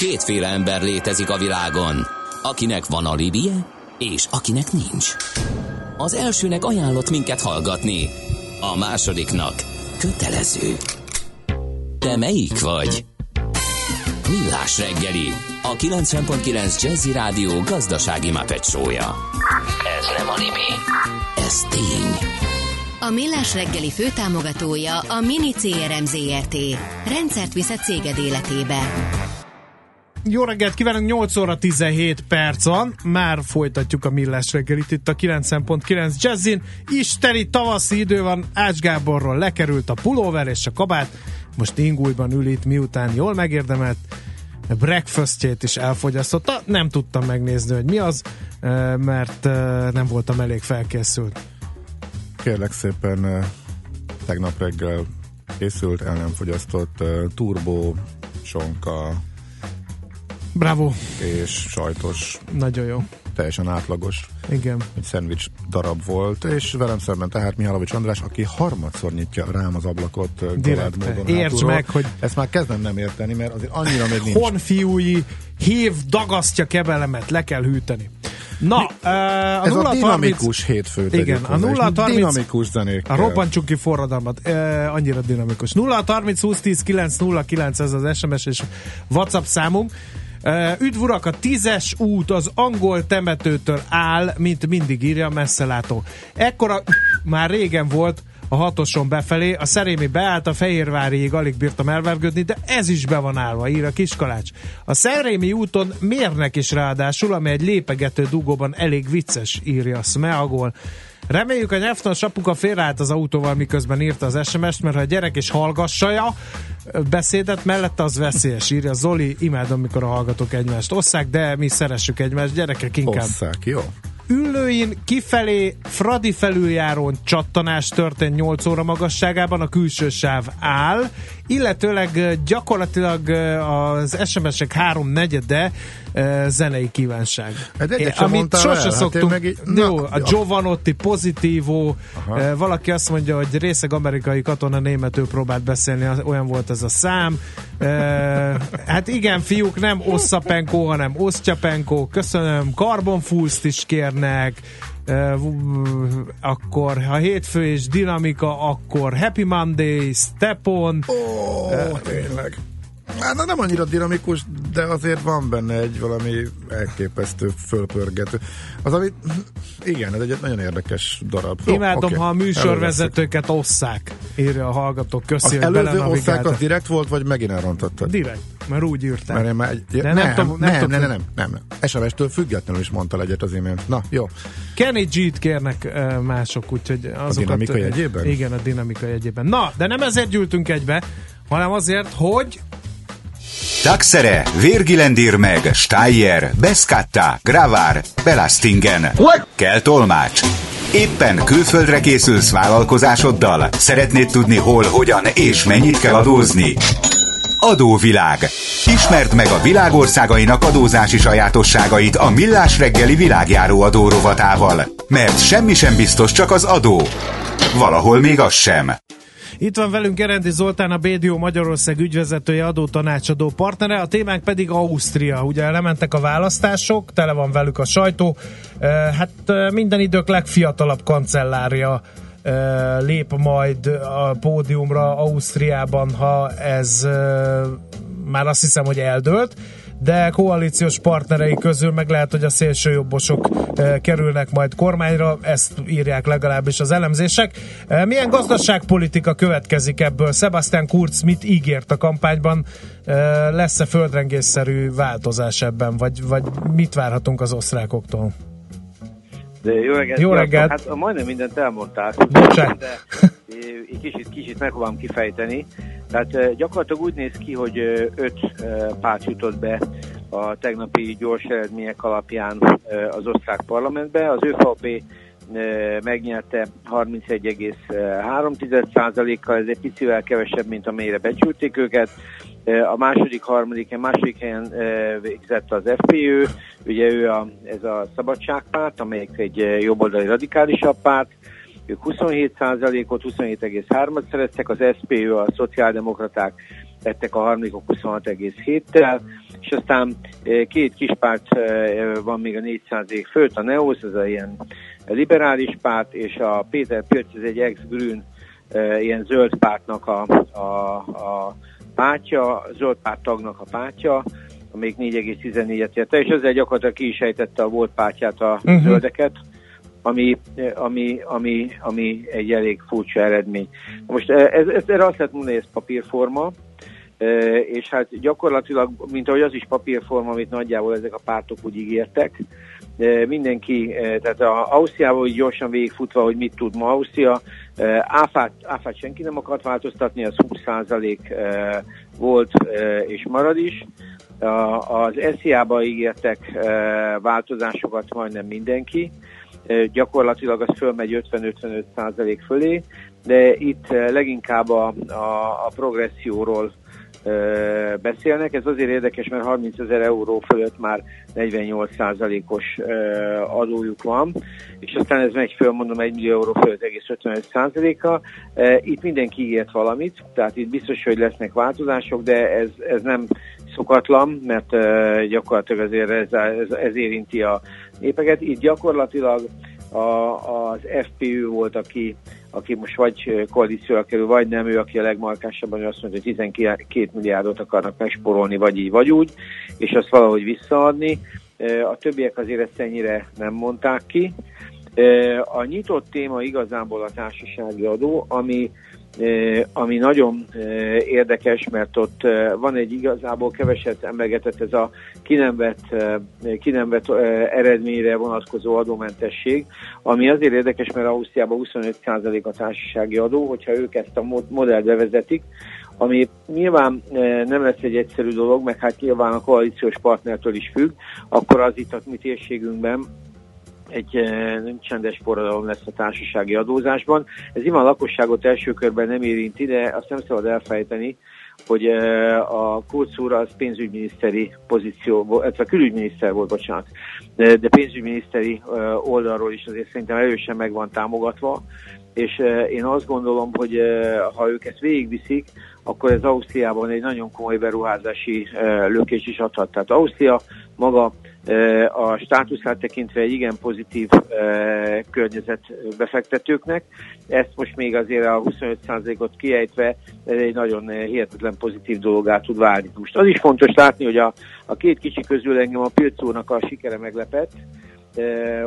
Kétféle ember létezik a világon, akinek van alibije, és akinek nincs. Az elsőnek ajánlott minket hallgatni, a másodiknak kötelező. Te melyik vagy? Millás reggeli, a 90.9 Jazzy Rádió gazdasági mapetsója. Ez nem animi, ez tény. A Millás reggeli főtámogatója a Mini CRM Zrt. Rendszert visz a céged életébe. Jó reggelt kívánunk, 8 óra 17 perc van, már folytatjuk a Millás reggelit itt a 9.9 Jazzin. Isteni tavaszi idő van, Ács Gáborról lekerült a pulóver és a kabát, most ingújban ül itt, miután jól megérdemelt breakfastjét is elfogyasztotta. Nem tudtam megnézni, hogy mi az, eh, mert eh, nem voltam elég felkészült. Kérlek szépen eh, tegnap reggel készült, el nem fogyasztott turbo, sonka, Bravo. és sajtos, Nagyon jó. teljesen átlagos Igen. egy szendvics darab volt, és velem szemben tehát Mihálovics András, aki harmadszor nyitja rám az ablakot Direkt. módon Értsd hátulról. meg, hogy- Ezt már kezdem nem érteni, mert azért annyira még nincs. Honfiúi hív dagasztja kebelemet, le kell hűteni. Na, eh, a Ez 0 a dinamikus hétfő. Igen, tegyük a hozzá, és 0 30 Dinamikus zenék. A robbantsuk ki forradalmat. E, annyira dinamikus. 0 30 20 10 9 0 9 ez az SMS és WhatsApp számunk. Üdv urak, a tízes út az angol temetőtől áll, mint mindig írja a messzelátó. Ekkora már régen volt a hatoson befelé, a szerémi beállt, a Fehérváriig alig bírtam elvergődni, de ez is be van állva, ír a Kiskalács. A Szerémi úton mérnek is ráadásul, ami egy lépegető dugóban elég vicces, írja Smeagol. Reméljük a nyelvtanos apuka félreállt az autóval, miközben írta az SMS-t, mert ha a gyerek is hallgassaja beszédet, mellette az veszélyes, írja Zoli. Imádom, mikor a hallgatók egymást osszák, de mi szeressük egymást, gyerekek inkább. Osszák, jó? Üllőin kifelé Fradi felüljárón csattanás történt 8 óra magasságában, a külső sáv áll, illetőleg gyakorlatilag az SMS-ek három negyede ö, zenei kívánság. Hát egyet sem Amit sose el, hát szoktunk. meg így- jó, a. Giovanotti pozitívó, ö, valaki azt mondja, hogy részeg amerikai katona németül próbált beszélni, olyan volt ez a szám. Ö, hát igen, fiúk, nem Osszapenko, hanem Osztyapenko, köszönöm, Carbonfuszt is kérnek, akkor ha hétfő és dinamika, akkor Happy Monday, Step on, Ó, tényleg. Hát nem annyira dinamikus, de azért van benne egy valami elképesztő fölpörgető. Az, ami, igen, ez egy nagyon érdekes darab. Jó, Imádom, oké, ha a műsorvezetőket osszák, írja a hallgató. Köszi, Az előző belenavigáltak. az direkt volt, vagy megint elrontottad? Direkt, mert úgy írták. Mert én már egy, De nem, nem nem, tudom- nem nem, tudom- nem, nem, nem, nem. SMS-től függetlenül is mondta egyet az imént. Na, jó. Kenny G-t kérnek uh, mások, úgyhogy azokat... dinamika ö, jegyében? Igen, a dinamika jegyében. Na, de nem ezért gyűltünk egybe, hanem azért, hogy Taxere, Virgilendir meg, Steyer, Beskatta, Gravár, Belastingen. Kell tolmács. Éppen külföldre készülsz vállalkozásoddal? Szeretnéd tudni hol, hogyan és mennyit kell adózni? Adóvilág. Ismerd meg a világországainak adózási sajátosságait a Millás reggeli világjáró adó rovatával. Mert semmi sem biztos, csak az adó. Valahol még az sem. Itt van velünk Erendi Zoltán, a BDO Magyarország ügyvezetője, adótanácsadó partnere, a témánk pedig Ausztria. Ugye lementek a választások, tele van velük a sajtó. Hát minden idők legfiatalabb kancellárja eh, lép majd a pódiumra Ausztriában, ha ez már azt hiszem, hogy eldőlt de koalíciós partnerei közül meg lehet, hogy a szélsőjobbosok eh, kerülnek majd kormányra, ezt írják legalábbis az elemzések. Eh, milyen gazdaságpolitika következik ebből? Sebastian Kurz mit ígért a kampányban? Eh, lesz-e földrengésszerű változás ebben, vagy, vagy mit várhatunk az osztrákoktól? De jó reggelt! Jó reggelt! Hát majdnem mindent elmondták. Bocsánat. De eh, egy kicsit, kicsit megpróbálom kifejteni. Tehát eh, gyakorlatilag úgy néz ki, hogy eh, öt párt jutott be a tegnapi gyors eredmények alapján az osztrák parlamentbe. Az ÖVP megnyerte 31,3%-kal, ez egy picivel kevesebb, mint amelyre becsülték őket. A második, harmadik, második helyen végzett az FPÖ, ugye ő a, ez a szabadságpárt, amelyik egy jobboldali radikálisabb párt, ők 27%-ot, 27,3-at szereztek, az SPÖ, a szociáldemokraták lettek a harmadikok 26,7-tel, és aztán két kis párt van még a 400 fölött, a NEOS, ez a ilyen liberális párt, és a Péter Pötz, ez egy ex-grün ilyen zöld pártnak a, a, a pártja, zöld párt tagnak a pártja, amelyik 4,14-et érte, és ezzel gyakorlatilag ki is ejtette a volt pártját a uh-huh. zöldeket, ami, ami, ami, ami egy elég furcsa eredmény. Most ez, ez, erre azt lehet mondani, hogy ez papírforma, és hát gyakorlatilag, mint ahogy az is papírforma, amit nagyjából ezek a pártok úgy ígértek, mindenki, tehát a Ausztriával úgy gyorsan végigfutva, hogy mit tud ma Ausztria, áfát, áfát senki nem akart változtatni, az 20% volt és marad is. Az SZIA-ba ígértek változásokat majdnem mindenki, gyakorlatilag az fölmegy 50-55% fölé, de itt leginkább a, a, a progresszióról beszélnek. Ez azért érdekes, mert 30 ezer euró fölött már 48%-os adójuk van, és aztán ez megy föl, mondom, 1 millió euró fölött egész 55%-a. Itt mindenki ígért valamit, tehát itt biztos, hogy lesznek változások, de ez, ez nem szokatlan, mert gyakorlatilag azért ez, ez, ez érinti a népeket. Itt gyakorlatilag a, az FPU volt, aki aki most vagy koalícióra kerül, vagy nem, ő, aki a legmarkásabban azt mondja, hogy 12 milliárdot akarnak megsporolni, vagy így, vagy úgy, és azt valahogy visszaadni. A többiek azért ezt ennyire nem mondták ki. A nyitott téma igazából a társasági adó, ami ami nagyon érdekes, mert ott van egy igazából keveset emlegetett ez a ki nem vett, ki nem vett eredményre vonatkozó adómentesség, ami azért érdekes, mert Ausztriában 25% a társasági adó, hogyha ők ezt a modellt bevezetik, ami nyilván nem lesz egy egyszerű dolog, meg hát nyilván a koalíciós partnertől is függ, akkor az itt a mi térségünkben egy eh, csendes forradalom lesz a társasági adózásban. Ez nyilván a lakosságot első körben nem érinti, de azt nem szabad elfejteni, hogy eh, a Kurz úr az pénzügyminiszteri pozíció, illetve külügyminiszter volt, bocsánat, de, de pénzügyminiszteri eh, oldalról is azért szerintem erősen meg van támogatva, és én azt gondolom, hogy ha ők ezt végigviszik, akkor ez Ausztriában egy nagyon komoly beruházási lökés is adhat. Tehát Ausztria maga a státuszát tekintve egy igen pozitív környezet befektetőknek. Ezt most még azért a 25%-ot kiejtve egy nagyon hihetetlen pozitív dologát tud válni. Most az is fontos látni, hogy a, a két kicsi közül engem a Pilcónak a sikere meglepett,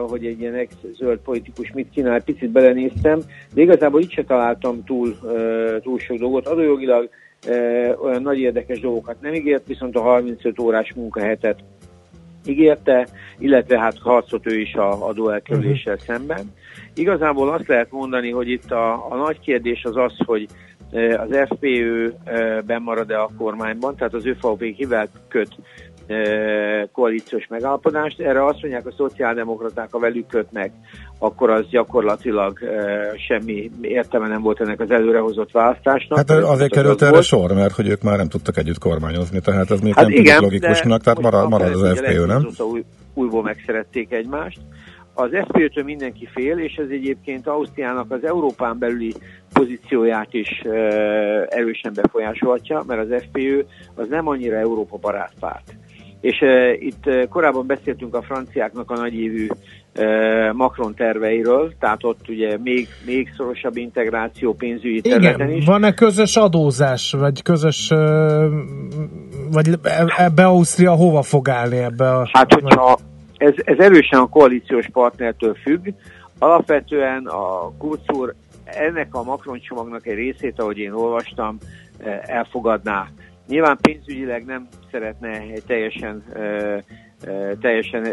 hogy egy ilyen ex-zöld politikus mit csinál, picit belenéztem, de igazából itt se találtam túl, túl sok dolgot. Adójogilag olyan nagy érdekes dolgokat nem ígért, viszont a 35 órás munkahetet ígérte, illetve hát harcot ő is a adóelkerüléssel uh-huh. szemben. Igazából azt lehet mondani, hogy itt a, a nagy kérdés az az, hogy e, az FPÖ e, bemarad-e a kormányban, tehát az ÖVP kivel köt koalíciós megállapodást. Erre azt mondják a szociáldemokraták, a velük kötnek, akkor az gyakorlatilag semmi értelme nem volt ennek az előrehozott választásnak. Hát azért került erre volt. sor, mert hogy ők már nem tudtak együtt kormányozni, tehát ez még hát nem igen, logikusnak, tehát marad, marad az FPÖ, nem? Új, újból megszerették egymást. Az FPÖ-től mindenki fél, és ez egyébként Ausztriának az Európán belüli pozícióját is erősen befolyásolhatja, mert az FPÖ az nem annyira Európa barát párt. És e, itt e, korábban beszéltünk a franciáknak a nagyévű Macron terveiről, tehát ott ugye még, még szorosabb integráció pénzügyi területen is. van-e közös adózás, vagy közös, vagy ebbe Ausztria hova fog állni ebbe a... Hát, hogyha ez, ez erősen a koalíciós partnertől függ, alapvetően a Kurz ennek a Macron csomagnak egy részét, ahogy én olvastam, elfogadná. Nyilván pénzügyileg nem szeretne egy teljesen teljesen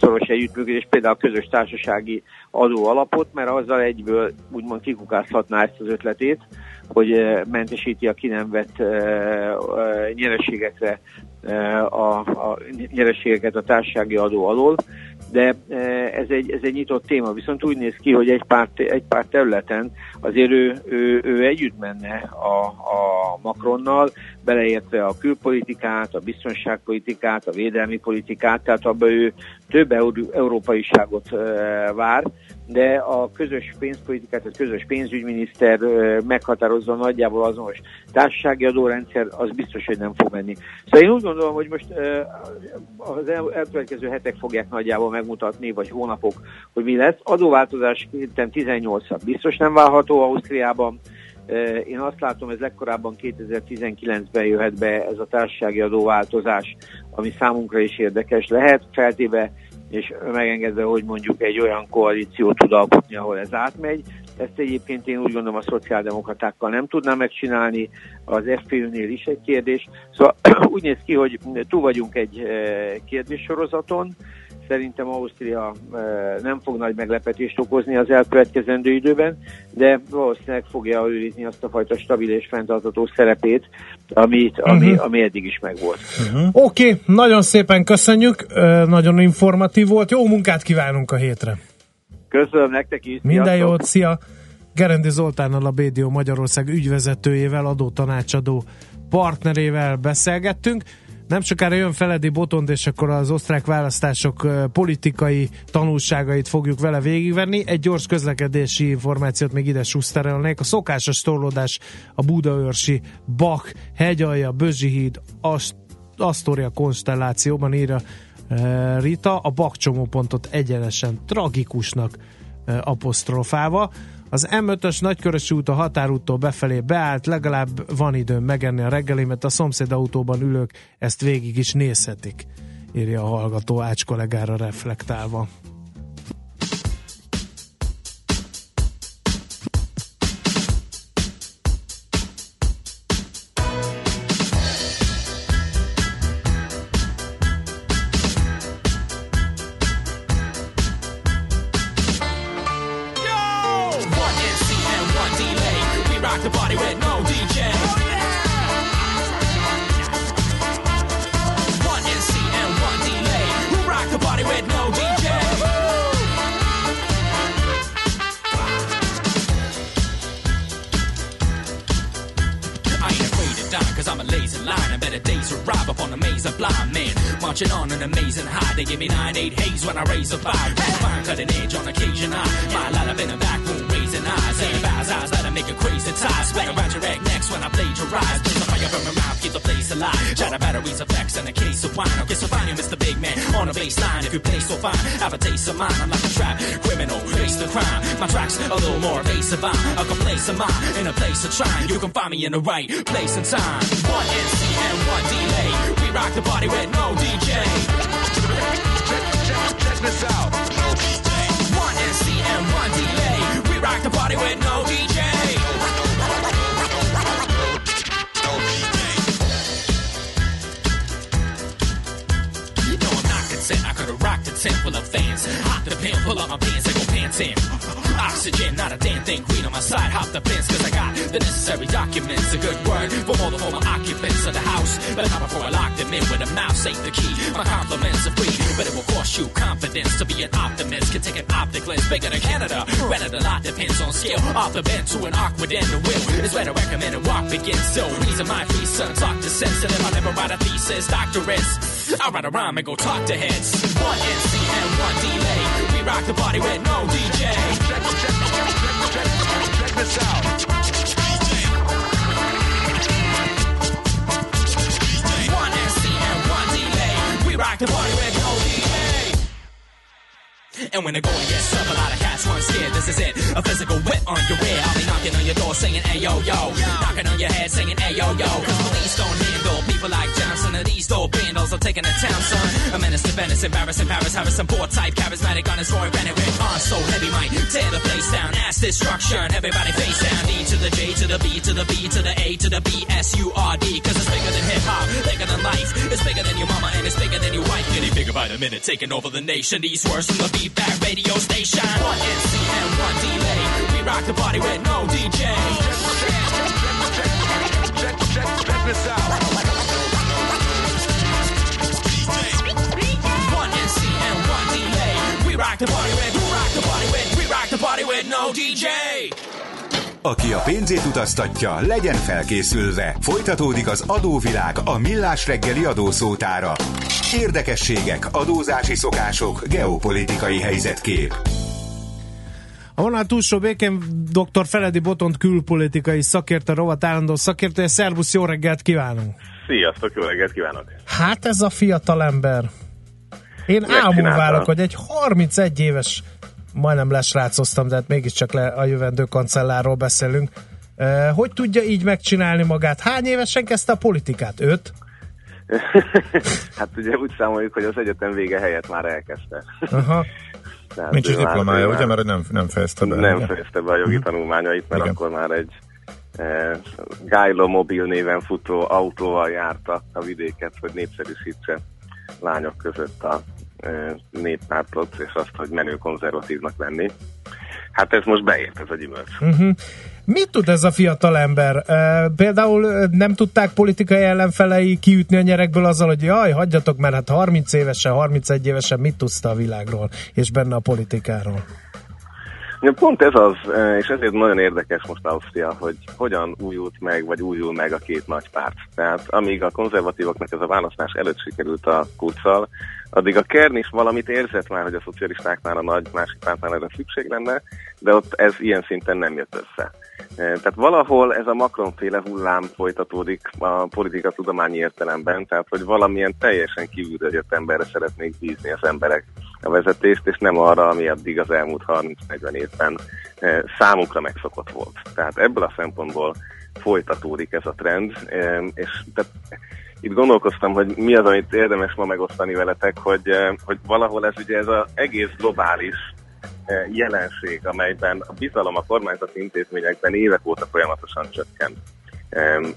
szoros együttműködés, például a közös társasági adó alapot, mert azzal egyből úgymond kikukázhatná ezt az ötletét, hogy mentesíti a ki nem vett nyereségekre a, a nyereségeket a társasági adó alól, de ez egy, ez egy nyitott téma, viszont úgy néz ki, hogy egy pár, egy pár területen azért ő, ő, ő együtt menne a, a Macronnal, beleértve a külpolitikát, a biztonságpolitikát, a védelmi politikát, tehát abban ő több európaiságot vár, de a közös pénzpolitikát, a közös pénzügyminiszter meghatározza nagyjából azonos társasági adórendszer, az biztos, hogy nem fog menni. Szóval én úgy gondolom, hogy most az elkövetkező hetek fogják nagyjából megmutatni, vagy hónapok, hogy mi lesz. Adóváltozás 18 biztos nem válható Ausztriában, én azt látom, ez legkorábban 2019-ben jöhet be ez a társasági adóváltozás, ami számunkra is érdekes lehet, feltéve és megengedve, hogy mondjuk egy olyan koalíció tud alkotni, ahol ez átmegy. Ezt egyébként én úgy gondolom a szociáldemokratákkal nem tudná megcsinálni, az FPÖ-nél is egy kérdés. Szóval úgy néz ki, hogy túl vagyunk egy kérdéssorozaton, Szerintem Ausztria nem fog nagy meglepetést okozni az elkövetkezendő időben, de valószínűleg fogja őrizni azt a fajta stabil és fenntartató szerepét, amit, ami, uh-huh. ami eddig is megvolt. Uh-huh. Oké, okay, nagyon szépen köszönjük, nagyon informatív volt, jó munkát kívánunk a hétre! Köszönöm nektek is! Minden sziasztok. jót, szia! Gerendi Zoltánnal a BDO Magyarország ügyvezetőjével, adótanácsadó partnerével beszélgettünk. Nem sokára jön Feledi Botond, és akkor az osztrák választások politikai tanulságait fogjuk vele végigvenni. Egy gyors közlekedési információt még ide suszterelnék. A szokásos torlódás a Budaörsi Bak, Hegyalja, Bözsi híd, Ast- Astoria konstellációban írja Rita, a bakcsomópontot egyenesen tragikusnak apostrofálva. Az M5-ös nagykörös út a határúttól befelé beállt, legalább van időm megenni a reggelimet, a szomszéd autóban ülők ezt végig is nézhetik, írja a hallgató Ács kollégára reflektálva. marching on an amazing high. They give me nine eight haze when I raise a fire. Fine cutting edge on occasion. I my light up in the back room raising eyes. And bows eyes that I make a crazy tie. Splat around your egg next when I plagiarize. There's a fire from my mouth, keep the place alive. Shot batteries, effects, and a case of wine. I'll get so fine, you Mr. big man on a baseline. If you play so fine, have a taste of mine. I'm like a trap criminal, face the crime. My tracks a little more evasive. I'm a complacent mine in a place of trying. You can find me in the right place and time. One NC and one D. We rock the party with no DJ. Check this out. One NC and one delay. We rock the party with no DJ. Tent full of fans. Hop the pin, pull up my pants and go pants in. Oxygen, not a damn thing. Queen on my side, hop the fence, cause I got the necessary documents. A good word for all the former occupants of the house. But not before I lock them in with a mouse, safe the key. My compliments are free, but it will cost you confidence to be an optimist. Can take an optic lens bigger than Canada. Rented a lot depends on skill. Off the bend to an awkward end, the will is where to recommend a walk begins. So, reason my free son talk to sense. And if I never write a thesis, doctorates, I'll write a rhyme and go talk to heads. One NC and one delay. We rock the party with no DJ this out. One and one delay. We rock the party with. And when the going gets tough, a lot of cats run scared. This is it, a physical whip on your rear. I'll be knocking on your door saying, hey yo yo, knocking on your head saying, hey yo. Cause police don't handle people like Johnson and these dope bandos are taking the town, son. A menace to Venice, embarrassing Paris, Harrison, poor type, charismatic on his roaring Bennett with on so heavy, might tear the place down. Ass destruction, everybody face down. D to the J to the B to the B to the A to the B S U R D. Cause it's bigger than hip hop, bigger than life. It's bigger than your mama and it's bigger than your wife. Getting bigger by the minute, taking over the nation. These words from the feedback radio station. One NC and one delay. We rock the party with no DJ. Check this out. One NC and one delay. We rock the party with, we rock the party with, we rock the party with no DJ. Aki a pénzét utaztatja, legyen felkészülve. Folytatódik az adóvilág a millás reggeli adószótára. Érdekességek, adózási szokások, geopolitikai helyzetkép. A vonal túlsó békén dr. Feledi Botont külpolitikai szakértő, rovat állandó szakértője. Szervusz, jó reggelt kívánunk! Sziasztok, jó reggelt kívánok! Hát ez a fiatal ember. Én álmul válok, hogy egy 31 éves, majdnem lesrácoztam, de hát mégiscsak le a jövendő kancellárról beszélünk. Hogy tudja így megcsinálni magát? Hány évesen kezdte a politikát? Öt? hát ugye úgy számoljuk, hogy az egyetem vége helyett már elkezdte. Aha. Tehát Nincs is már- diplomája, ő ugye? már Mert nem, nem fejezte be. Nem ugye? fejezte be a jogi tanulmányait, mert Igen. akkor már egy e, Gájlo mobil néven futó autóval járta a vidéket, hogy népszerűsítse lányok között a néppártot, és azt, hogy menő konzervatívnak lenni. Hát ez most beért, ez a gyümölcs. Uh-huh. Mit tud ez a fiatal ember? Például nem tudták politikai ellenfelei kiütni a nyerekből azzal, hogy jaj, hagyjatok, mert hát 30 évesen, 31 évesen mit tudsz a világról, és benne a politikáról? Ja, pont ez az, és ezért nagyon érdekes most Ausztria, hogy hogyan újult meg, vagy újul meg a két nagy párt. Tehát amíg a konzervatívoknak ez a választás előtt sikerült a kurccal, addig a Kern is valamit érzett már, hogy a szocialistáknál a nagy másik pártnál erre szükség lenne, de ott ez ilyen szinten nem jött össze. E, Tehát valahol ez a Macron-féle hullám folytatódik a politika tudományi értelemben, tehát hogy valamilyen teljesen kívülről jött emberre szeretnék bízni az emberek a vezetést, és nem arra, ami addig az elmúlt 30-40 évben eh, számukra megszokott volt. Tehát ebből a szempontból folytatódik ez a trend, és tehát itt gondolkoztam, hogy mi az, amit érdemes ma megosztani veletek, hogy, eh, hogy valahol ez ugye ez az egész globális eh, jelenség, amelyben a bizalom a kormányzati intézményekben évek óta folyamatosan csökken. Em,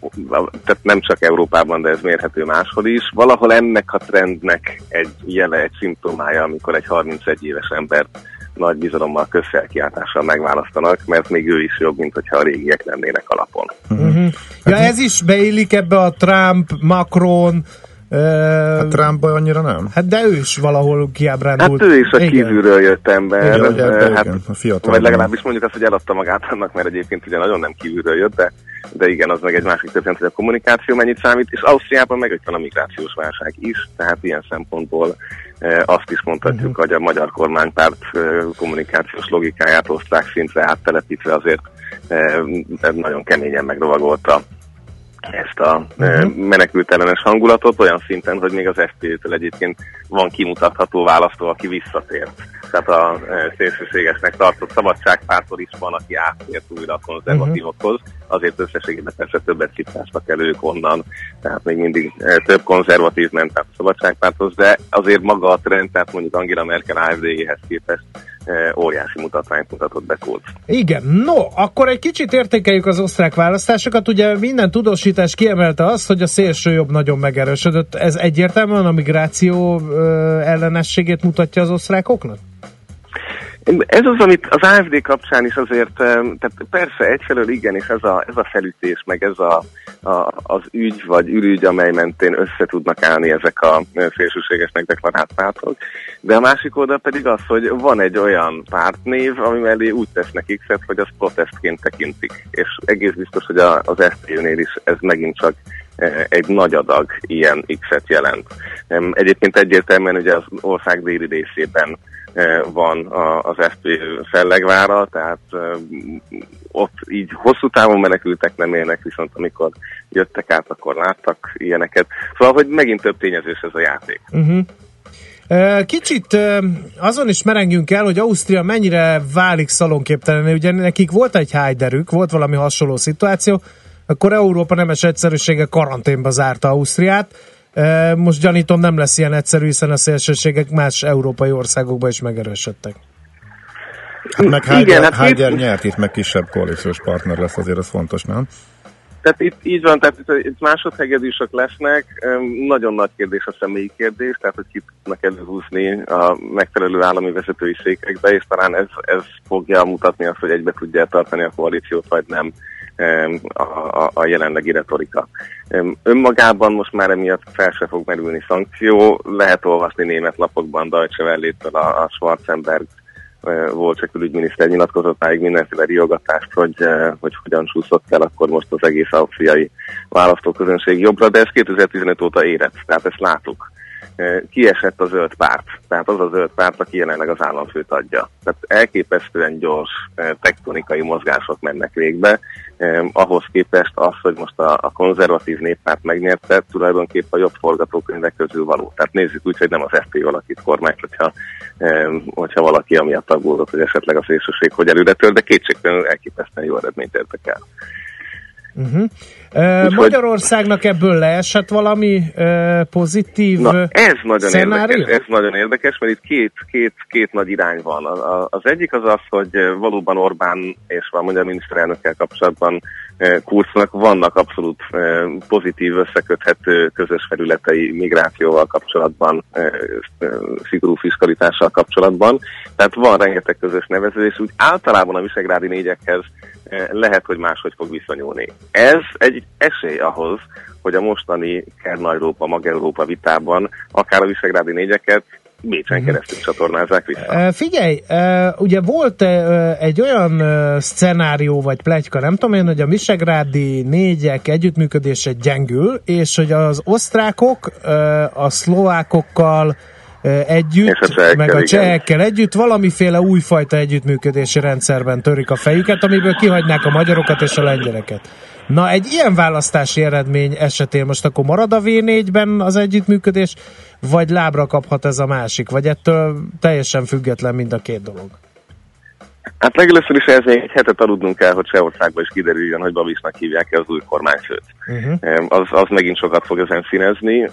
Tehát nem csak Európában, de ez mérhető máshol is. Valahol ennek a trendnek egy jele, egy szimptomája, amikor egy 31 éves ember nagy bizalommal, közfelkiáltással megválasztanak, mert még ő is jobb, mint hogyha a régiek lennének alapon. Uh-huh. Ja, ez is beillik ebbe a Trump, Macron, Hát Trumpba annyira nem. hát de ő is valahol kiábrándult. Hát ő is a Igen. kívülről jött ember. Igen, ugye, de hát, igen, a fiatal. vagy legalábbis mondjuk azt, hogy eladta magát annak, mert egyébként ugye nagyon nem kívülről jött, de, de igen, az meg egy másik történet, hogy a kommunikáció mennyit számít, és Ausztriában meg ott van a migrációs válság is, tehát ilyen szempontból azt is mondhatjuk, Mhm. hogy a magyar kormánypárt eh, kommunikációs logikáját osztrák szintre áttelepítve azért eh, nagyon keményen megrovagolta ezt a uh-huh. menekültellenes hangulatot olyan szinten, hogy még az FPÖ-től egyébként van kimutatható választó, aki visszatért. Tehát a szélsőségesnek tartott szabadságpártól is van, aki áttért újra a konzervatívokhoz. Azért összességében persze többet cipáztak el ők onnan, tehát még mindig e, több konzervatív ment át a szabadságpárthoz, de azért maga a trend, tehát mondjuk Angela Merkel AFD-hez képest e, óriási mutatványt mutatott be Kurz. Igen, no, akkor egy kicsit értékeljük az osztrák választásokat. Ugye minden tudósítás kiemelte azt, hogy a szélső jobb nagyon megerősödött. Ez egyértelműen a migráció ellenességét mutatja az osztrákoknak? Ez az, amit az AFD kapcsán is azért, em, tehát persze egyfelől igen, és ez a, ez a felütés, meg ez a, a, az ügy vagy ürügy, amely mentén össze tudnak állni ezek a e, szélsőségesnek deklarált pártok, de a másik oldal pedig az, hogy van egy olyan pártnév, ami mellé úgy tesznek x hogy az protestként tekintik. És egész biztos, hogy a, az FPÖ-nél is ez megint csak e, egy nagy adag ilyen X-et jelent. Egyébként egyértelműen ugye az ország déli részében van a- az FPÖ fellegvára, tehát e, ott így hosszú távon menekültek nem élnek, viszont amikor jöttek át, akkor láttak ilyeneket. Szóval, hogy megint több tényezős ez a játék. Uh-huh. Kicsit azon is merengünk el, hogy Ausztria mennyire válik szalonképtelen. Ugye nekik volt egy hájderük, volt valami hasonló szituáció, akkor Európa nemes egyszerűsége karanténba zárta Ausztriát. Most gyanítom nem lesz ilyen egyszerű, hiszen a szélsőségek más európai országokban is megerősödtek. Hát meg Igen, Heider, hát itt- nyert, itt meg kisebb koalíciós partner lesz, azért ez fontos, nem? Tehát itt így van, tehát itt, itt másodhegedűsök lesznek, nagyon nagy kérdés a személyi kérdés, tehát hogy ki tudnak előhúzni a megfelelő állami vezetői székekbe, és talán ez, ez fogja mutatni azt, hogy egybe tudja tartani a koalíciót, vagy nem a, a, a jelenlegi retorika. Önmagában most már emiatt fel se fog merülni szankció, lehet olvasni német lapokban Deutsche Welle-től a, a Schwarzenberg eh, volt csak külügyminiszter nyilatkozatáig mindenféle riogatást, hogy, eh, hogy hogyan csúszott el akkor most az egész ausztriai választóközönség jobbra, de ez 2015 óta érett, tehát ezt láttuk. Eh, Kiesett a zöld párt, tehát az a zöld párt, aki jelenleg az államfőt adja. Tehát elképesztően gyors eh, tektonikai mozgások mennek végbe, eh, ahhoz képest az, hogy most a, a konzervatív néppárt megnyerte, tulajdonképpen a jobb forgatókönyvek közül való. Tehát nézzük úgy, hogy nem az FP alakít kormányt, hogyha, hogyha valaki amiatt aggódott, hogy esetleg a szélsőség hogy előre tör, de kétségtelenül elképesztően jó eredményt értek el. Uh-huh. Uh, Úgyhogy- Magyarországnak ebből leesett valami pozitív Na, ez nagyon szenárió? érdekes, ez nagyon érdekes, mert itt két, két, két nagy irány van. A- a- Az egyik az az, hogy valóban Orbán és a magyar miniszterelnökkel kapcsolatban Kurznak vannak abszolút eh, pozitív összeköthető közös felületei migrációval kapcsolatban, szigorú fiskalitással kapcsolatban. Tehát van rengeteg közös nevező, és úgy általában a visegrádi négyekhez lehet, hogy máshogy fog viszonyulni. Ez egy esély ahhoz, hogy a mostani Kern-Európa, Mag-Európa vitában akár a visegrádi négyeket Bécsen keresztül csatornázzák vissza. Figyelj, ugye volt egy olyan szcenárió vagy pletyka, nem tudom én, hogy a visegrádi négyek együttműködése gyengül, és hogy az osztrákok a szlovákokkal együtt, És a csehekkel, meg a igen. csehekkel együtt valamiféle újfajta együttműködési rendszerben törik a fejüket, amiből kihagynák a magyarokat és a lengyeleket. Na, egy ilyen választási eredmény esetén most akkor marad a V4-ben az együttműködés, vagy lábra kaphat ez a másik, vagy ettől teljesen független mind a két dolog? Hát legelőször is ez még egy hetet aludnunk kell, hogy Csehországban is kiderüljön, hogy Babisnak hívják-e az új kormányfőt. Uh-huh. Az, az megint sokat fog ezen színezni.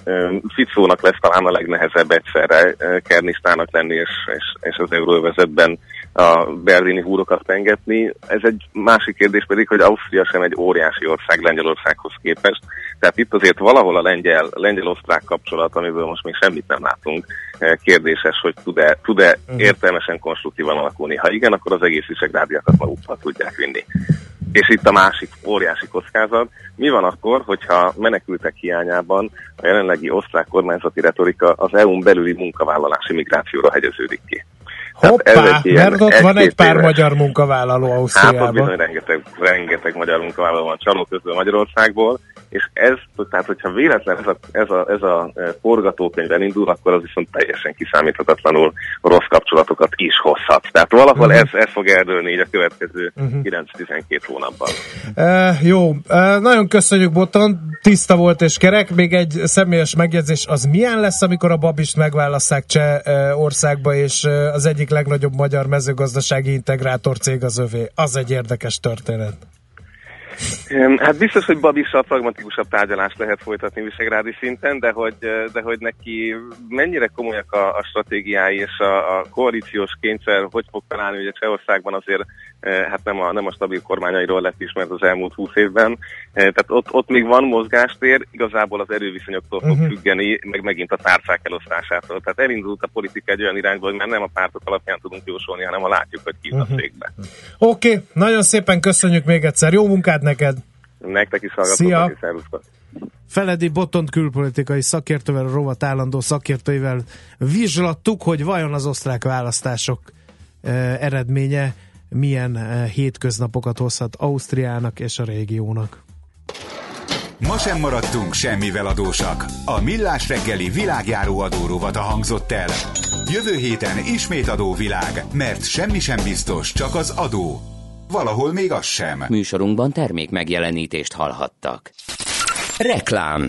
Ficónak lesz talán a legnehezebb egyszerre eh, Kernisztának lenni, és, és, és az euróvezetben a berlini húrokat pengetni. Ez egy másik kérdés pedig, hogy Ausztria sem egy óriási ország Lengyelországhoz képest. Tehát itt azért valahol a lengyel, lengyel-osztrák kapcsolat, amiből most még semmit nem látunk, eh, kérdéses, hogy tud-e, tud-e értelmesen konstruktívan alakulni. Ha igen, akkor az egész visegrádiakat magukkal tudják vinni. És itt a másik óriási kockázat. Mi van akkor, hogyha menekültek hiányában a jelenlegi osztrák kormányzati retorika az EU-n belüli munkavállalási migrációra hegyeződik ki? Tehát ez Hoppá, egy ilyen mert ott van egy pár éves- magyar munkavállaló Hát ott Ausztriában. bizony rengeteg, rengeteg magyar munkavállaló van csaló közül Magyarországból, és ez, tehát hogyha véletlen ez a, ez a, ez a e, forgatókönyv elindul, akkor az viszont teljesen kiszámíthatatlanul rossz kapcsolatokat is hozhat. Tehát valahol Mhm. ez, ez fog eldőlni így a következő 9-12 hónapban. Uh, jó, uh, nagyon köszönjük Boton, tiszta volt és kerek. Még egy személyes megjegyzés, az milyen lesz, amikor a Babist megválasszák Cseh uh, országba, és uh, az egyik legnagyobb magyar mezőgazdasági integrátor cég az övé. Az egy érdekes történet. Hát biztos, hogy Babissal pragmatikusabb tárgyalást lehet folytatni visegrádi szinten, de hogy, de hogy neki mennyire komolyak a, a stratégiái és a, a koalíciós kényszer, hogy fog találni, ugye Csehországban azért eh, hát nem a, nem a stabil kormányairól lett ismert az elmúlt húsz évben, Eh, tehát ott, ott még van mozgástér, igazából az erőviszonyoktól fog Mhm. függeni, meg megint a tárcák elosztásától. Tehát elindult a politika egy olyan irányba, hogy már nem a pártok alapján tudunk jósolni, hanem ha látjuk, hogy ki uh-huh. cégbe. Oké, okay, nagyon szépen köszönjük még egyszer. Jó munkát neked! Nektek is és szervusztok! Feledi Botont külpolitikai szakértővel, a rovat állandó szakértőivel vizslattuk, hogy vajon az osztrák választások eh, eredménye milyen eh, hétköznapokat hozhat Ausztriának és a régiónak. Ma sem maradtunk semmivel adósak. A Millás reggeli világjáró adórovata hangzott el. Jövő héten ismét adóvilág, mert semmi sem biztos, csak az adó. Valahol még az sem. Műsorunkban termék megjelenítést hallhattak. Reklám.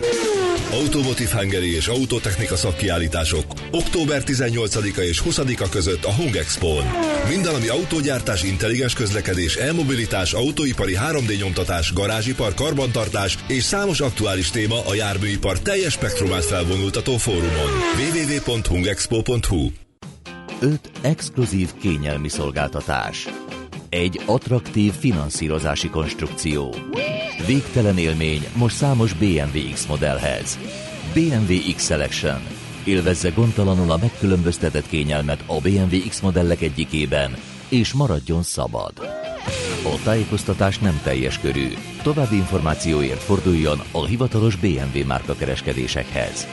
Automotive Hungary és Autotechnika szakkiállítások október 18-a és 20-a között a Hung Expo-n. Minden, ami autógyártás, intelligens közlekedés, elmobilitás, autóipari 3D nyomtatás, garázsipar, karbantartás és számos aktuális téma a járműipar teljes spektrumát felvonultató fórumon. www.hungexpo.hu 5 exkluzív kényelmi szolgáltatás. Egy attraktív finanszírozási konstrukció. Végtelen élmény most számos BMW X modellhez. BMW X Selection. Élvezze gondtalanul a megkülönböztetett kényelmet a BMW X modellek egyikében, és maradjon szabad. A tájékoztatás nem teljes körű. További információért forduljon a hivatalos BMW márka kereskedésekhez.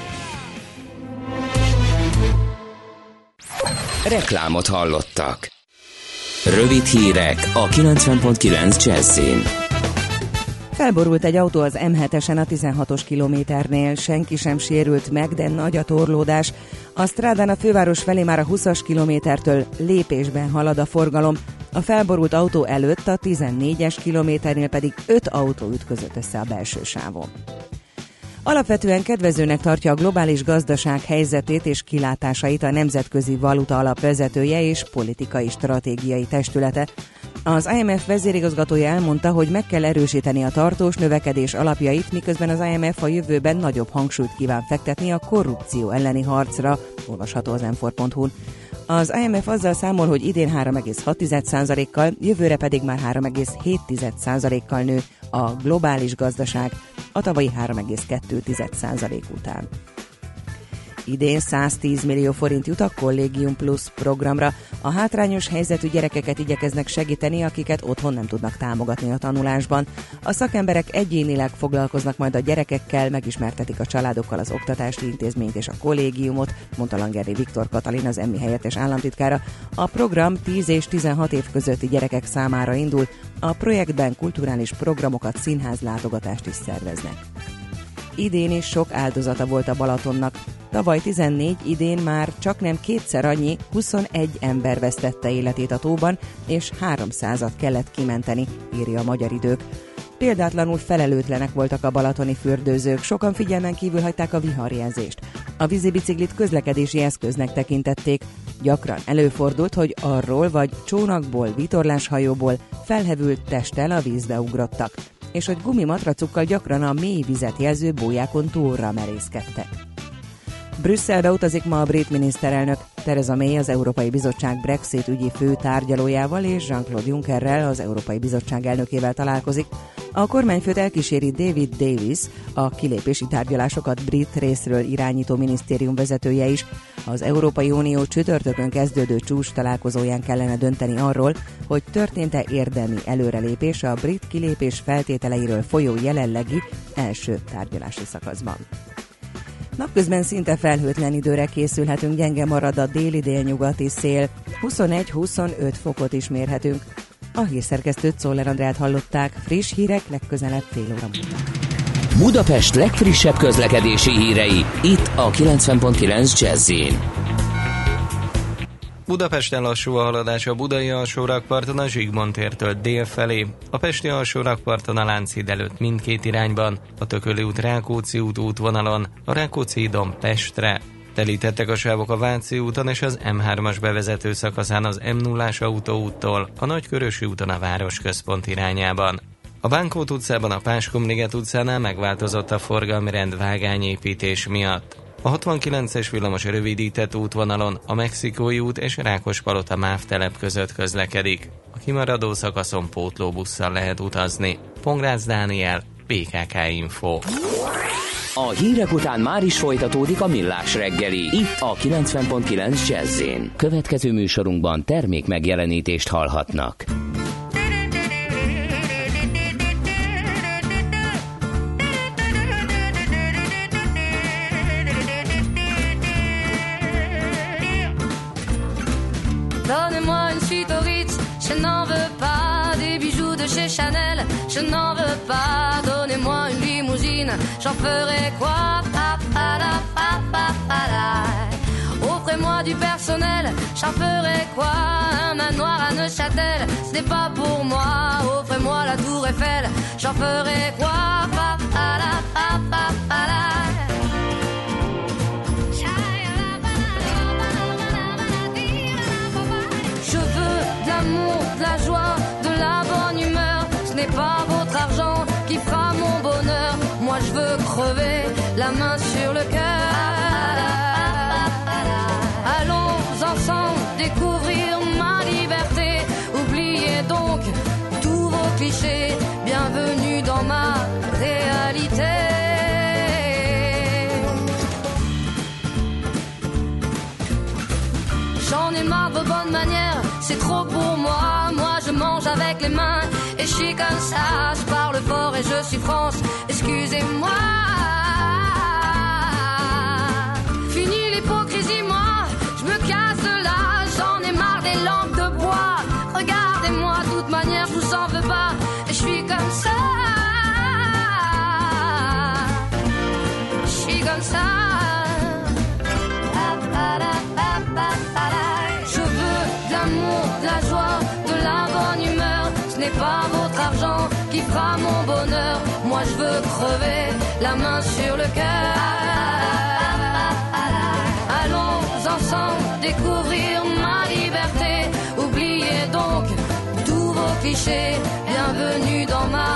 Reklámot hallottak. Rövid hírek a 90.9 Jazzin. Felborult egy autó az M7-esen a 16-os kilométernél, senki sem sérült meg, de nagy a torlódás. A strádán a főváros felé már a 20-as kilométertől lépésben halad a forgalom. A felborult autó előtt a 14-es kilométernél pedig 5 autó ütközött össze a belső sávon. Alapvetően kedvezőnek tartja a globális gazdaság helyzetét és kilátásait a Nemzetközi Valuta Alap vezetője és politikai stratégiai testülete. Az IMF vezérigazgatója elmondta, hogy meg kell erősíteni a tartós növekedés alapjait, miközben az IMF a jövőben nagyobb hangsúlyt kíván fektetni a korrupció elleni harcra, olvasható az m Az IMF azzal számol, hogy idén 3,6%-kal, jövőre pedig már 3,7%-kal nő a globális gazdaság a tavalyi 3,2% után. Idén 110 millió forint jut a Collegium Plus programra. A hátrányos helyzetű gyerekeket igyekeznek segíteni, akiket otthon nem tudnak támogatni a tanulásban. A szakemberek egyénileg foglalkoznak majd a gyerekekkel, megismertetik a családokkal az oktatási intézményt és a kollégiumot, mondta Langeri Viktor Katalin, az emmi helyettes államtitkára. A program 10 és 16 év közötti gyerekek számára indul, a projektben kulturális programokat, színház látogatást is szerveznek. Idén is sok áldozata volt a Balatonnak. Tavaly 14, idén már csak nem kétszer annyi, 21 ember vesztette életét a tóban, és 300-at kellett kimenteni, írja a magyar idők. Példátlanul felelőtlenek voltak a balatoni fürdőzők, sokan figyelmen kívül hagyták a viharjelzést. A vízibiciklit közlekedési eszköznek tekintették. Gyakran előfordult, hogy arról vagy csónakból, vitorláshajóból felhevült testtel a vízbe ugrottak és hogy gumimatracukkal gyakran a mély vizet jelző bójákon túlra merészkedtek. Brüsszelbe utazik ma a brit miniszterelnök. Theresa May az Európai Bizottság Brexit ügyi fő tárgyalójával és Jean-Claude Junckerrel, az Európai Bizottság elnökével találkozik. A kormányfőt elkíséri David Davis, a kilépési tárgyalásokat brit részről irányító minisztérium vezetője is. Az Európai Unió csütörtökön kezdődő csúcs találkozóján kellene dönteni arról, hogy történt-e érdemi előrelépés a brit kilépés feltételeiről folyó jelenlegi első tárgyalási szakaszban. Napközben szinte felhőtlen időre készülhetünk, gyenge marad a déli-délnyugati szél, 21-25 fokot is mérhetünk. A hírszerkesztőt Szoller Andrát hallották, friss hírek legközelebb fél óra. Budapest legfrissebb közlekedési hírei, itt a 90.9 jazz Budapesten lassú a haladás a Budai alsórakparton a Zsigmond tértől dél felé, a Pesti alsórakparton a Lánchíd előtt mindkét irányban, a Tököli út Rákóczi út útvonalon, a Rákóczi hídon Pestre. Telítettek a sávok a Váci úton és az M3-as bevezető szakaszán az M0-as autóúttól, a Nagykörösi úton a városközpont irányában. A Bánkót utcában a Páskomliget utcánál megváltozott a forgalmi rend vágányépítés miatt. A 69-es villamos rövidített útvonalon a Mexikói út és Rákospalota MÁV telep között közlekedik. A kimaradó szakaszon pótlóbusszal lehet utazni. Pongrácz Dániel, PKK Info. A hírek után már is folytatódik a millás reggeli. Itt a 90.9 jazz Következő műsorunkban termék megjelenítést hallhatnak. Je n'en veux pas. Donnez-moi une limousine. J'en ferai quoi? Offrez-moi du personnel. J'en ferai quoi? Un manoir à Neuchâtel. Ce n'est pas pour moi. Offrez-moi la tour Eiffel. J'en ferai quoi? N'est pas votre argent qui fera mon bonheur. Moi je veux crever la main sur le cœur. Allons ensemble découvrir ma liberté. Oubliez donc tous vos clichés. Bienvenue dans ma réalité. J'en ai marre de bonnes manières, c'est trop pour moi mange avec les mains. Et je suis comme ça, je parle fort et je suis France. Excusez-moi. Fini l'hypocrisie, moi, je me casse votre argent qui fera mon bonheur. Moi je veux crever la main sur le cœur. Allons ensemble découvrir ma liberté. Oubliez donc tous vos clichés. Bienvenue dans ma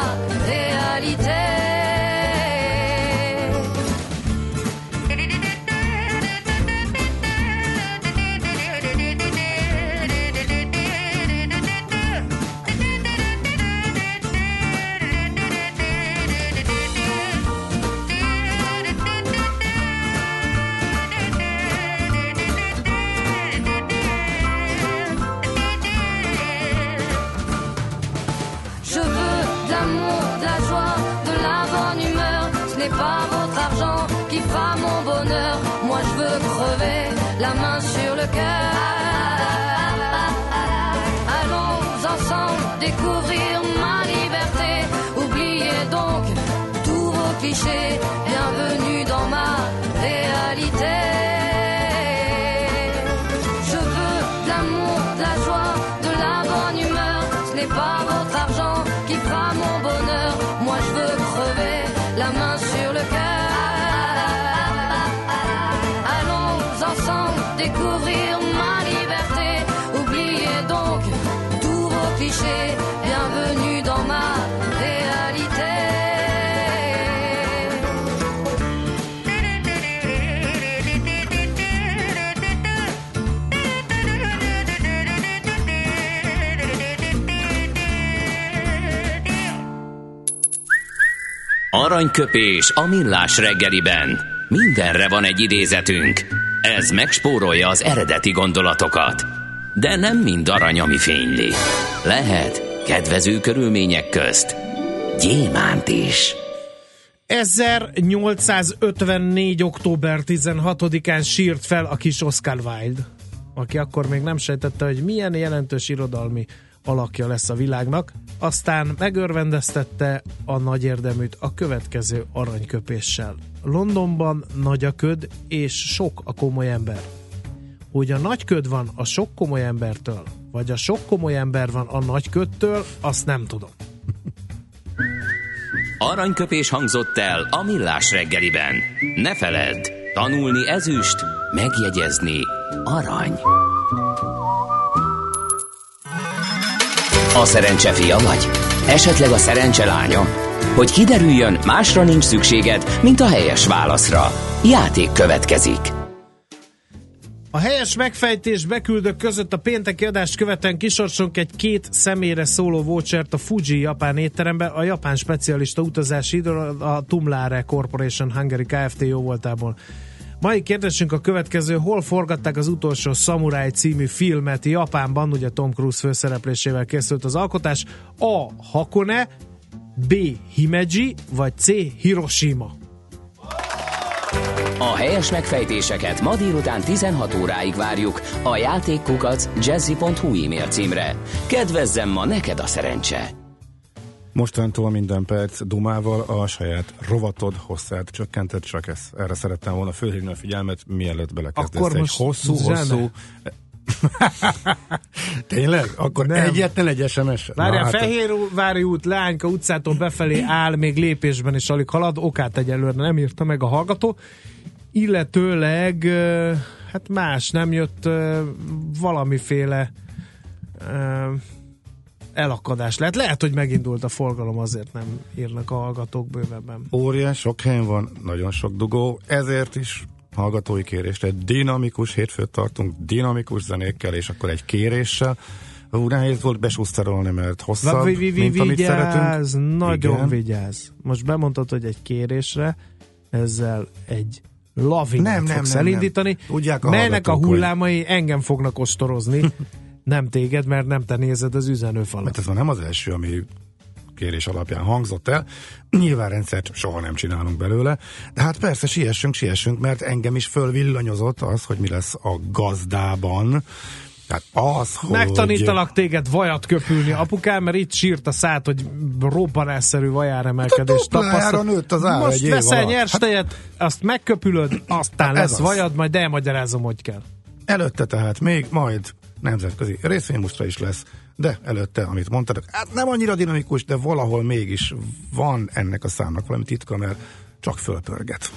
Bienvenue dans ma réalité. Je veux de l'amour, de la joie, de la bonne humeur. Ce n'est pas votre argent qui fera mon bonheur. Moi je veux crever la main sur le cœur. Allons ensemble découvrir ma liberté. Oubliez donc tous vos clichés. Aranyköpés a millás reggeliben. Mindenre van egy idézetünk. Ez megspórolja az eredeti gondolatokat. De nem mind arany, ami fényli. Lehet kedvező körülmények közt gyémánt is. 1854. október 16-án sírt fel a kis Oscar Wilde, aki akkor még nem sejtette, hogy milyen jelentős irodalmi alakja lesz a világnak, aztán megörvendeztette a nagy érdeműt a következő aranyköpéssel. Londonban nagy a köd, és sok a komoly ember. Hogy a nagy köd van a sok komoly embertől, vagy a sok komoly ember van a nagy ködtől, azt nem tudom. Aranyköpés hangzott el a millás reggeliben. Ne feledd, tanulni ezüst, megjegyezni arany. A szerencse fia vagy? Esetleg a szerencse lánya? Hogy kiderüljön, másra nincs szükséged, mint a helyes válaszra. Játék következik. A helyes megfejtés beküldők között a pénteki adást követően kisorsolunk egy két személyre szóló vouchert a Fuji japán étterembe. A japán specialista utazási idő a Tumlare Corporation Hungary Kft. jó voltából. Mai kérdésünk a következő, hol forgatták az utolsó Samurai című filmet Japánban, ugye Tom Cruise főszereplésével készült az alkotás, A. Hakone, B. Himeji, vagy C. Hiroshima. A helyes megfejtéseket ma délután 16 óráig várjuk a játékkukac jazzy.hu e-mail címre. Kedvezzem ma neked a szerencse! Mostantól minden perc dumával a saját rovatod hosszát csökkentett, csak ez, erre szerettem volna fölhívni a figyelmet, mielőtt belekezdesz Akkor egy most hosszú, zene. hosszú... Tényleg? Akkor Nem. egyetlen egy SMS? Várjál, Fehérvári út Leányka utcától befelé áll, még lépésben is alig halad, okát egyelőre nem írta meg a hallgató, illetőleg hát más nem jött valamiféle elakadás lehet. Lehet, hogy megindult a forgalom, azért nem írnak a hallgatók bővebben. Óriás, sok helyen van, nagyon sok dugó, ezért is hallgatói kérésre dinamikus hétfőt tartunk, dinamikus zenékkel, és akkor egy kéréssel. Ú, nehéz volt besúszterolni, mert hosszabb, Vi- vi- vi- mint amit vigyázz, szeretünk. nagyon Igen. vigyázz. Most bemondtad, hogy egy kérésre ezzel egy lavinát Nem, nem, fogsz nem, elindítani, nem. Tudják a melynek a hallgatók, hogy- hullámai engem fognak ostorozni, nem téged, mert nem te nézed az üzenőfalat. Mert ez már nem az első, ami kérés alapján hangzott el. Nyilván rendszert soha nem csinálunk belőle, de hát persze siessünk, siessünk, mert engem is fölvillanyozott az, hogy mi lesz a gazdában. Tehát az, hogy... Megtanítalak téged vajat köpülni, apukám, mert itt sírt a szát, hogy robbanásszerű vajáremelkedést Hát a duplájára tapasztal. nőtt az ár Most veszel nyers tejet, azt megköpülöd, aztán Hát lesz az. vajad, majd elmagyarázom, hogy kell. Előtte tehát még majd nemzetközi részvénymusztra is lesz, de előtte, amit mondtatok, hát nem annyira dinamikus, de valahol mégis van ennek a számnak valami titka, mert csak fölpörget.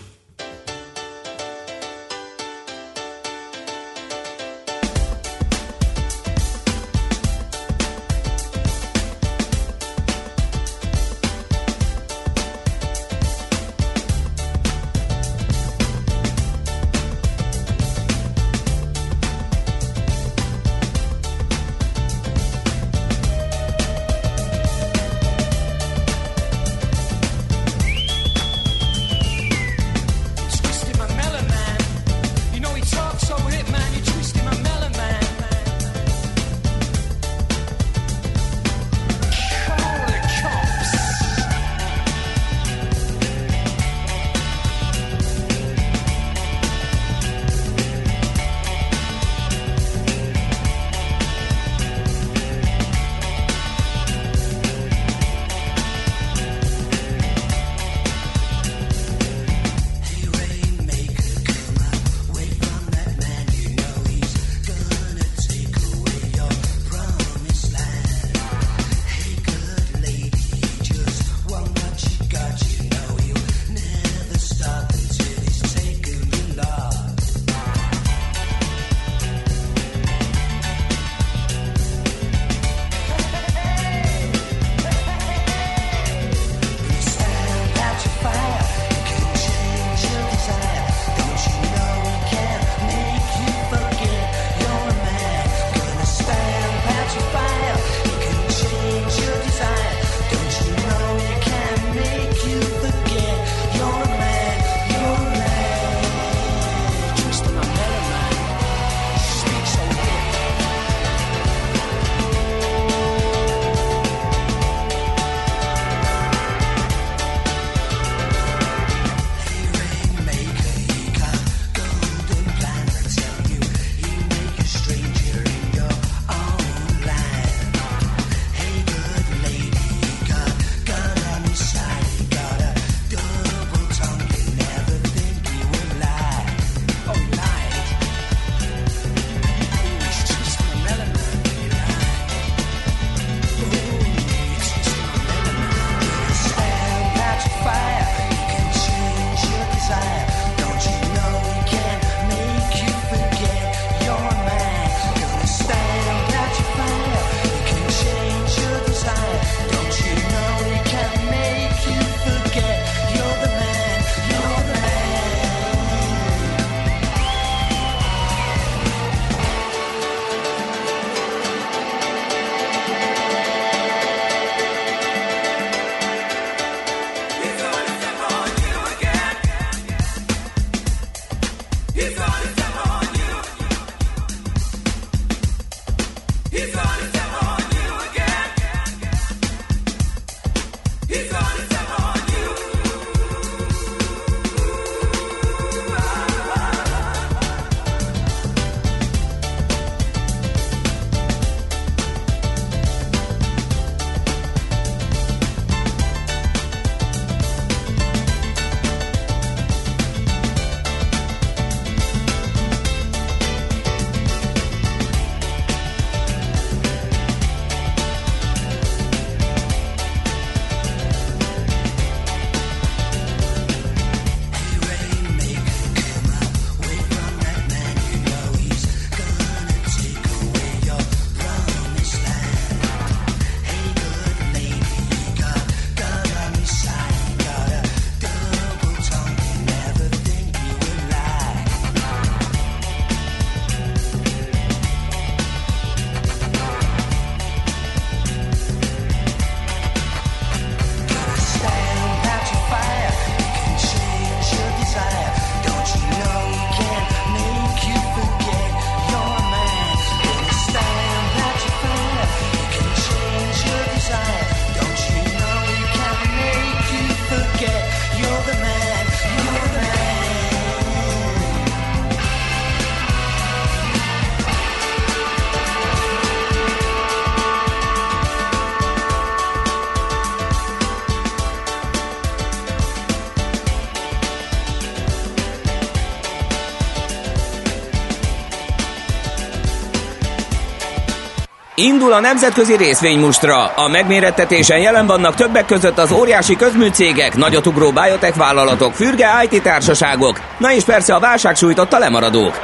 Indul a nemzetközi részvénymustra. A megmérettetésen jelen vannak többek között az óriási közműcégek, nagyotugró biotech vállalatok, fürge IT társaságok, na és persze a válság sújtotta lemaradók.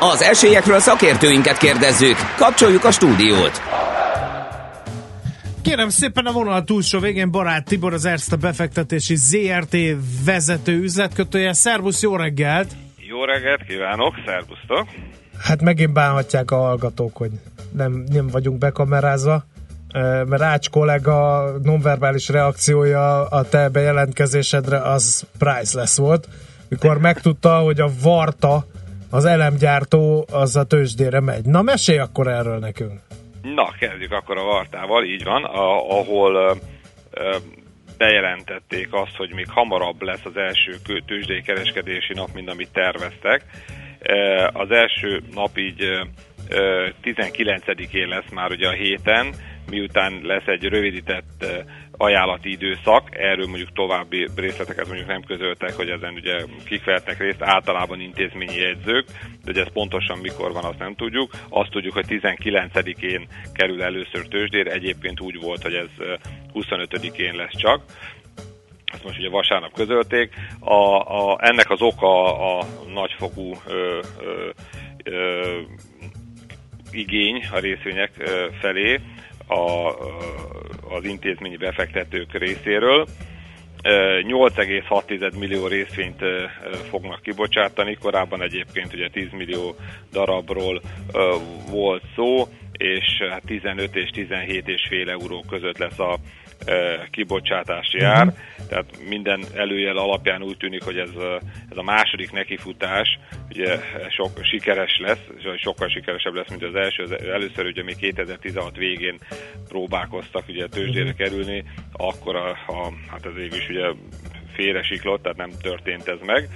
Az esélyekről szakértőinket kérdezzük. Kapcsoljuk a stúdiót. Kérem szépen a vonal túlsó végén Barát Tibor, az Erste befektetési ZRT vezető üzletkötője. Szervusz, jó reggelt! Jó reggelt kívánok, szervusztok! Hát megint bánhatják a hallgatók, hogy nem, nem vagyunk bekamerázva, mert Ács kollega nonverbális reakciója a te bejelentkezésedre az priceless volt, mikor megtudta, hogy a Varta, az elemgyártó, az a tőzsdére megy. Na, mesélj akkor erről nekünk! Na, kezdjük akkor a Vartával, így van, a, ahol ö, bejelentették azt, hogy még hamarabb lesz az első tőzsdei kereskedési nap, mint amit terveztek. Az első nap így 19-én lesz már ugye a héten, miután lesz egy rövidített ajánlati időszak, erről mondjuk további részleteket mondjuk nem közöltek, hogy ezen ugye kik vehetnek részt, általában intézményi jegyzők, de hogy ez pontosan mikor van, azt nem tudjuk. Azt tudjuk, hogy 19-én kerül először tőzsdére, egyébként úgy volt, hogy ez 25-én lesz csak ezt most ugye vasárnap közölték. A, a, ennek az oka a nagyfokú ö, ö, ö, igény a részvények felé a, az intézményi befektetők részéről. 8,6 millió részvényt fognak kibocsátani, korábban egyébként ugye 10 millió darabról volt szó, és 15 hát és 17 és fél euró között lesz a kibocsátási ár, uh-huh. tehát minden előjel alapján úgy tűnik, hogy ez, ez a második nekifutás ugye sok sikeres lesz, sokkal sikeresebb lesz, mint az első. Az először ugye még 2016 végén próbálkoztak ugye tőzsdére uh-huh. kerülni, akkor a, a, hát ez végül is ugye félre siklott, tehát nem történt ez meg.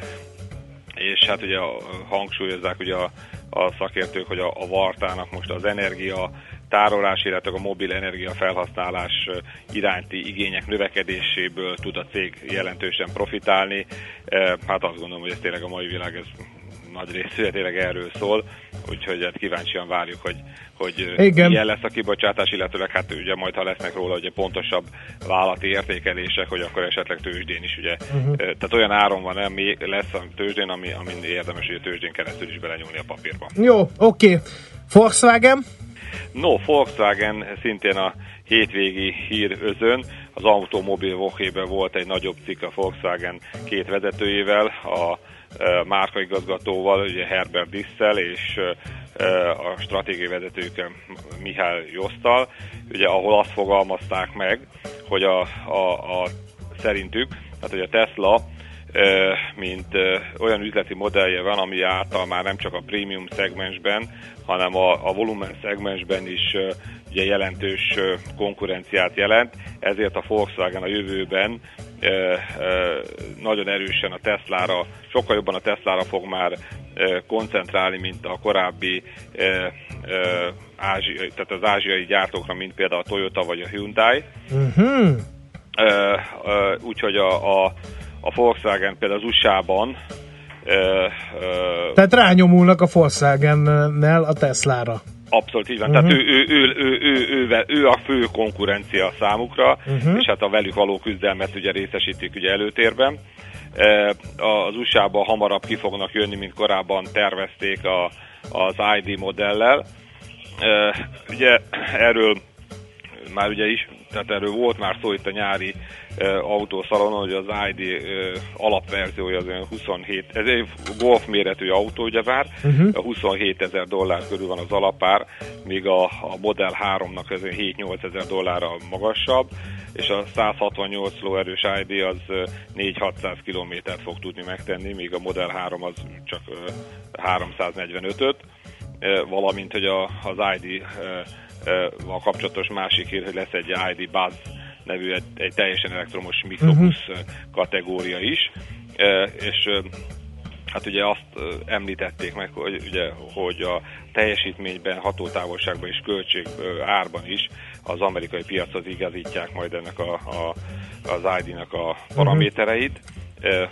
És hát ugye hangsúlyozzák ugye a, a szakértők, hogy a, a Vartának most az energia tárolás, illetve a mobil energia felhasználás iránti igények növekedéséből tud a cég jelentősen profitálni. Hát azt gondolom, hogy ez tényleg a mai világ ez nagy részére tényleg erről szól, úgyhogy hát kíváncsian várjuk, hogy, hogy Igen. milyen lesz a kibocsátás, illetve hát ugye majd, ha lesznek róla ugye pontosabb vállalati értékelések, hogy akkor esetleg tőzsdén is ugye, uh-huh. tehát olyan áron van, ami lesz a tőzsdén, ami, amin érdemes ugye tőzsdén keresztül is belenyúlni a papírba. Jó, oké. Okay. Volkswagen? No, Volkswagen szintén a hétvégi hír özön. Az Automobil Vohében volt egy nagyobb cikk a Volkswagen két vezetőjével, a e, márkaigazgatóval, ugye Herbert Dissel és e, a stratégiai vezetőkkel Mihály Josztal, ugye ahol azt fogalmazták meg, hogy a, a, a szerintük, tehát hogy a Tesla mint olyan üzleti modellje van, ami által már nem csak a prémium szegmensben, hanem a, a volumen szegmensben is ugye jelentős konkurenciát jelent, ezért a Volkswagen a jövőben nagyon erősen a Teslára, sokkal jobban a Teslára fog már koncentrálni, mint a korábbi ázsiai, tehát az ázsiai gyártókra, mint például a Toyota vagy a Hyundai. Uh-huh. Úgyhogy a, a a Volkswagen például az USA-ban Tehát rányomulnak a Volkswagen-nel a Teslára. Abszolút így van. Uh-huh. Tehát ő, ő, ő, ő, ő, ő, ő a fő konkurencia számukra, uh-huh. és hát a velük való küzdelmet ugye részesítik ugye előtérben. Az USA-ban hamarabb ki fognak jönni, mint korábban tervezték a, az ID modellel. Ugye erről már ugye is, tehát erről volt már szó itt a nyári autószalonon, hogy az ID alapverziója az olyan 27, ez egy golf méretű autó ugyebár, uh-huh. 27 ezer dollár körül van az alapár, míg a, a Model 3-nak ez 7-8 ezer dollárra magasabb, és a 168 lóerős ID az 4-600 kilométert fog tudni megtenni, míg a Model 3 az csak 345-öt, valamint, hogy a, az ID a kapcsolatos másik hír, hogy lesz egy ID Buzz nevű egy, egy teljesen elektromos mikrobusz uh-huh. kategória is, és hát ugye azt említették meg, hogy, ugye, hogy a teljesítményben, hatótávolságban és költség árban is az amerikai piachoz igazítják majd ennek a, a, az ID-nak a paramétereit.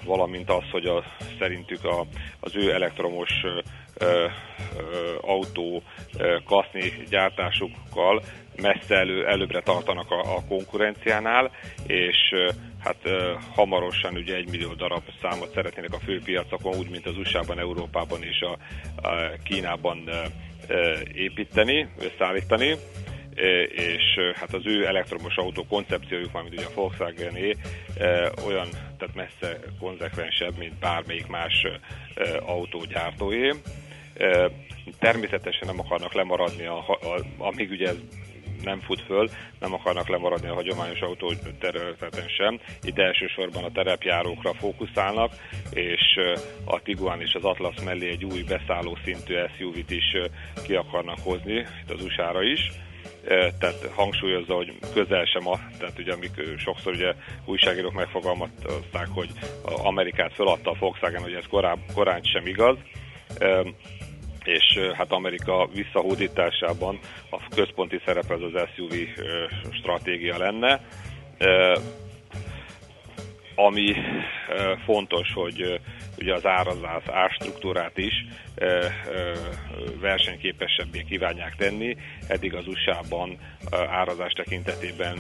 Valamint az, hogy a, szerintük a, az ő elektromos autó kaszni gyártásukkal messze elő, előbbre tartanak a, a konkurenciánál, és hát hamarosan ugye egy millió darab számot szeretnének a főpiacokon, úgy, mint az USA-ban, Európában és a, a Kínában építeni, összeállítani. És hát az ő elektromos autó koncepciójuk, mint ugye a volkswagen olyan, tehát messze konzekvensebb, mint bármelyik más autógyártóé. Természetesen nem akarnak lemaradni, a, a, amíg ugye ez nem fut föl, nem akarnak lemaradni a hagyományos autóterületen sem. Itt elsősorban a terepjárókra fókuszálnak, és a Tiguan és az Atlas mellé egy új beszálló szintű SUV-t is ki akarnak hozni, itt az USA-ra is tehát hangsúlyozza, hogy közel sem a, tehát ugye amik sokszor ugye újságírók megfogalmazták, hogy Amerikát feladta a Volkswagen, hogy ez koráb, korán sem igaz, és hát Amerika visszahódításában a központi szerep ez az SUV stratégia lenne. Ami fontos, hogy ugye az árazás árstruktúrát is versenyképesebbé kívánják tenni. Eddig az USA-ban árazás tekintetében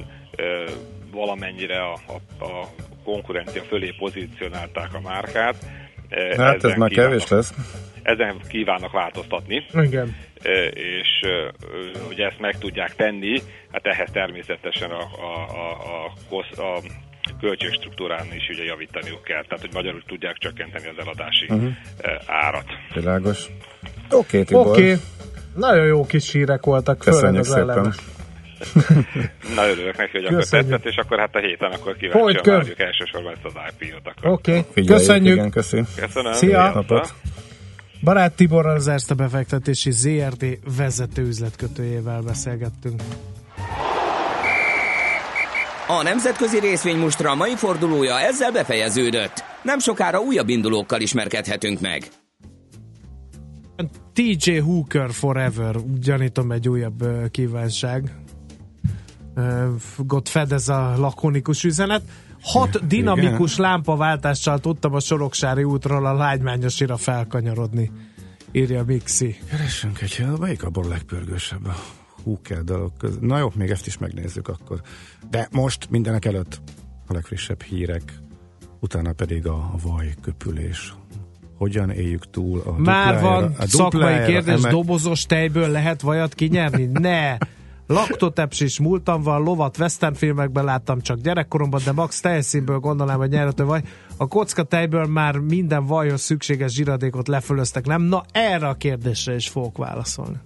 valamennyire a, a, a konkurencia fölé pozícionálták a márkát. Hát ez már kevés lesz. Ezen kívánnak változtatni. Igen. És ugye ezt meg tudják tenni, hát ehhez természetesen a, a, a, a, a költségstruktúrán is ugye javítaniuk kell, tehát hogy magyarul tudják csökkenteni az eladási uh-huh. árat. Világos. Oké, okay, Oké. Okay. Nagyon jó kis hírek voltak, az szépen. Na örülök neki, hogy akkor tetszett, és akkor hát a héten akkor kíváncsian várjuk elsősorban ezt az IPO-t akkor. Oké, okay. köszönjük. Igen, köszi. Köszönöm. Szia. Napot. Barát Tiborral az Erste befektetési ZRT vezető üzletkötőjével beszélgettünk. A nemzetközi részvénymustra mai fordulója ezzel befejeződött. Nem sokára újabb indulókkal ismerkedhetünk meg. TJ Hooker Forever, gyanítom egy újabb kívánság. Gott fedez a lakonikus üzenet. Hat dinamikus Igen. lámpaváltással tudtam a Soroksári útról a lágymányosira felkanyarodni, írja Mixi. Keressünk egy, melyik abból a legpörgősebb a húker dolog között. Na jó, még ezt is megnézzük akkor. De most mindenek előtt a legfrissebb hírek, utána pedig a vajköpülés. Hogyan éljük túl a Már van a szakmai kérdés, eme... dobozos tejből lehet vajat kinyerni? Ne! Laktotepsis múltam van, lovat western filmekben láttam csak gyerekkoromban, de max tejszínből gondolom, hogy nyerhető vaj. A kocka tejből már minden vajhoz szükséges zsiradékot lefölöztek, nem? Na erre a kérdésre is fogok válaszolni.